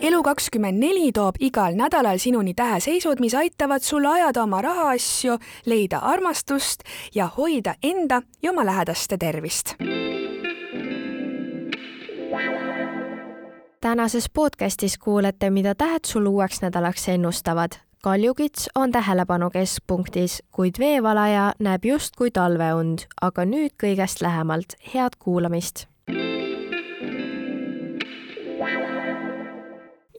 elu24 toob igal nädalal sinuni täheseisud, mis aitavad sul ajada oma rahaasju, leida armastust ja hoida enda ja oma lähedaste tervist. tänases podcastis kuulete, mida tähed sul uueks nädalaks ennustavad. kaljukits on tähelepanu keskpunktis, kuid veevalaja näeb justkui talveund, aga nüüd kõigest lähemalt. head kuulamist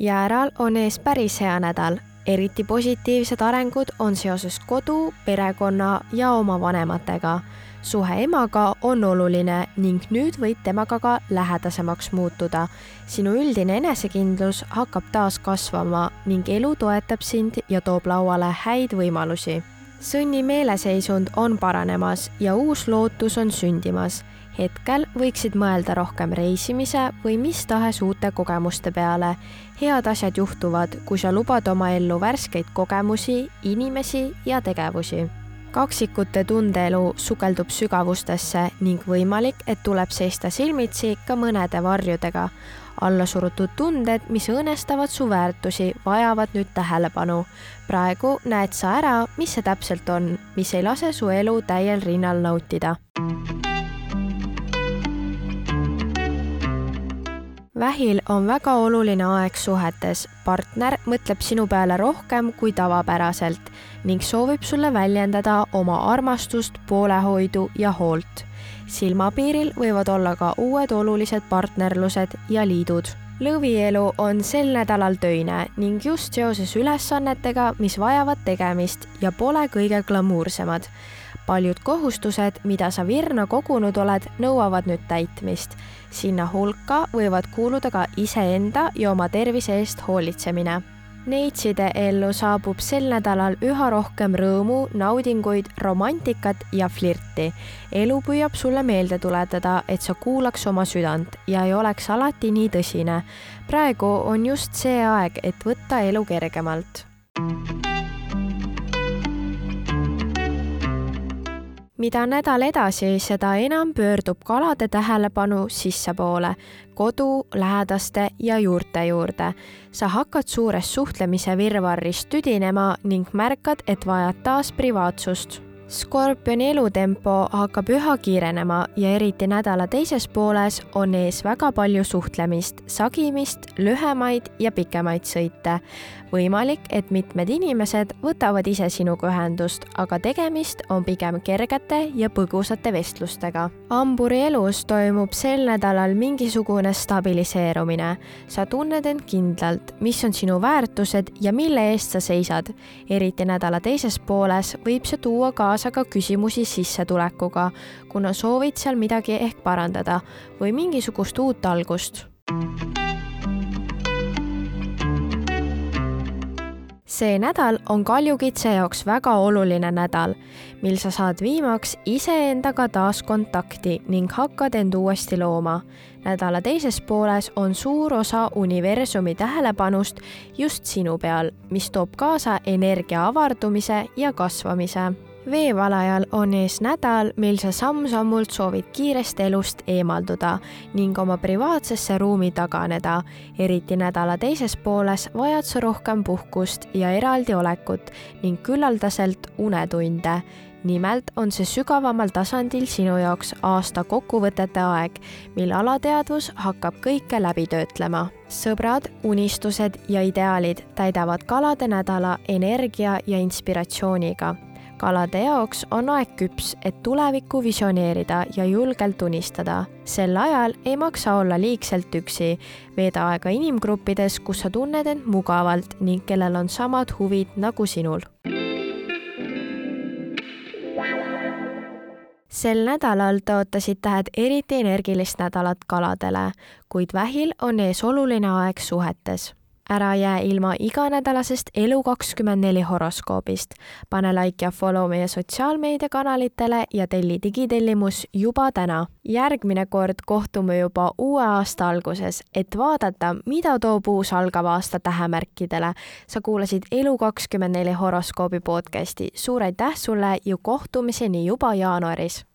Jääral on ees päris hea nädal, eriti positiivsed arengud on seoses kodu, perekonna ja oma vanematega. suhe emaga on oluline ning nüüd võid temaga ka lähedasemaks muutuda. sinu üldine enesekindlus hakkab taas kasvama ning elu toetab sind ja toob lauale häid võimalusi. Sõnni meeleseisund on paranemas ja uus lootus on sündimas hetkel võiksid mõelda rohkem reisimise või mis tahes uute kogemuste peale. head asjad juhtuvad, kui sa lubad oma ellu värskeid kogemusi, inimesi ja tegevusi. Kaksikute tundeelu sukeldub sügavustesse ning võimalik, et tuleb seista silmitsi ka mõnede varjudega. allasurutud tunded, mis õõnestavad su väärtusi, vajavad nüüd tähelepanu. praegu näed sa ära, mis see täpselt on, mis ei lase su elu täiel rinnal nautida vähil on väga oluline aeg suhetes. partner mõtleb sinu peale rohkem kui tavapäraselt ning soovib sulle väljendada oma armastust, poolehoidu ja hoolt. silmapiiril võivad olla ka uued olulised partnerlused ja liidud lõvielu on sel nädalal töine ning just seoses ülesannetega, mis vajavad tegemist ja pole kõige glamuursemad paljud kohustused, mida sa virna kogunud oled, nõuavad nüüd täitmist. sinna hulka võivad kuuluda ka iseenda ja oma tervise eest hoolitsemine. Neitside ellu saabub sel nädalal üha rohkem rõõmu, naudinguid, romantikat ja flirti. elu püüab sulle meelde tuletada, et sa kuulaks oma südant ja ei oleks alati nii tõsine. praegu on just see aeg, et võtta elu kergemalt mida nädal edasi, seda enam pöördub kalade tähelepanu sissepoole, kodu, lähedaste ja juurte juurde. sa hakkad suures suhtlemise virvarris tüdinema ning märkad, et vajad taas privaatsust Skorpioni elutempo hakkab üha kiirenema ja eriti nädala teises pooles on ees väga palju suhtlemist, sagimist, lühemaid ja pikemaid sõite. võimalik, et mitmed inimesed võtavad ise sinuga ühendust, aga tegemist on pigem kergete ja põgusate vestlustega. hamburi elus toimub sel nädalal mingisugune stabiliseerumine. sa tunned end kindlalt, mis on sinu väärtused ja mille eest sa seisad. eriti nädala teises pooles võib see tuua kaasa kaasa ka küsimusi sissetulekuga, kuna soovid seal midagi ehk parandada või mingisugust uut algust. see nädal on kaljukitse jaoks väga oluline nädal, mil sa saad viimaks iseendaga taas kontakti ning hakkad end uuesti looma. nädala teises pooles on suur osa universumi tähelepanust just sinu peal, mis toob kaasa energia avardumise ja kasvamise veevalajal on ees nädal, mil sa samm-sammult soovid kiirest elust eemalduda ning oma privaatsesse ruumi taganeda. eriti nädala teises pooles vajad sa rohkem puhkust ja eraldiolekut ning küllaldaselt unetunde nimelt on see sügavamal tasandil sinu jaoks aasta kokkuvõtete aeg, mil alateadvus hakkab kõike läbi töötlema. sõbrad, unistused ja ideaalid täidavad kalade nädala energia ja inspiratsiooniga kalade jaoks on aeg küps, et tulevikku visioneerida ja julgelt unistada. sel ajal ei maksa olla liigselt üksi. veeda aega inimgruppides, kus sa tunned end mugavalt ning kellel on samad huvid nagu sinul. sel nädalal tõotasid tähed eriti energilist nädalat kaladele, kuid vähil on ees oluline aeg suhetes ära jää ilma iganädalasest Elu24 horoskoobist. pane like ja follow meie sotsiaalmeediakanalitele ja telli digitellimus juba täna. järgmine kord kohtume juba uue aasta alguses, et vaadata, mida toob uus algav aasta tähemärkidele. sa kuulasid Elu24 horoskoobi podcasti, suur aitäh sulle ja kohtumiseni juba jaanuaris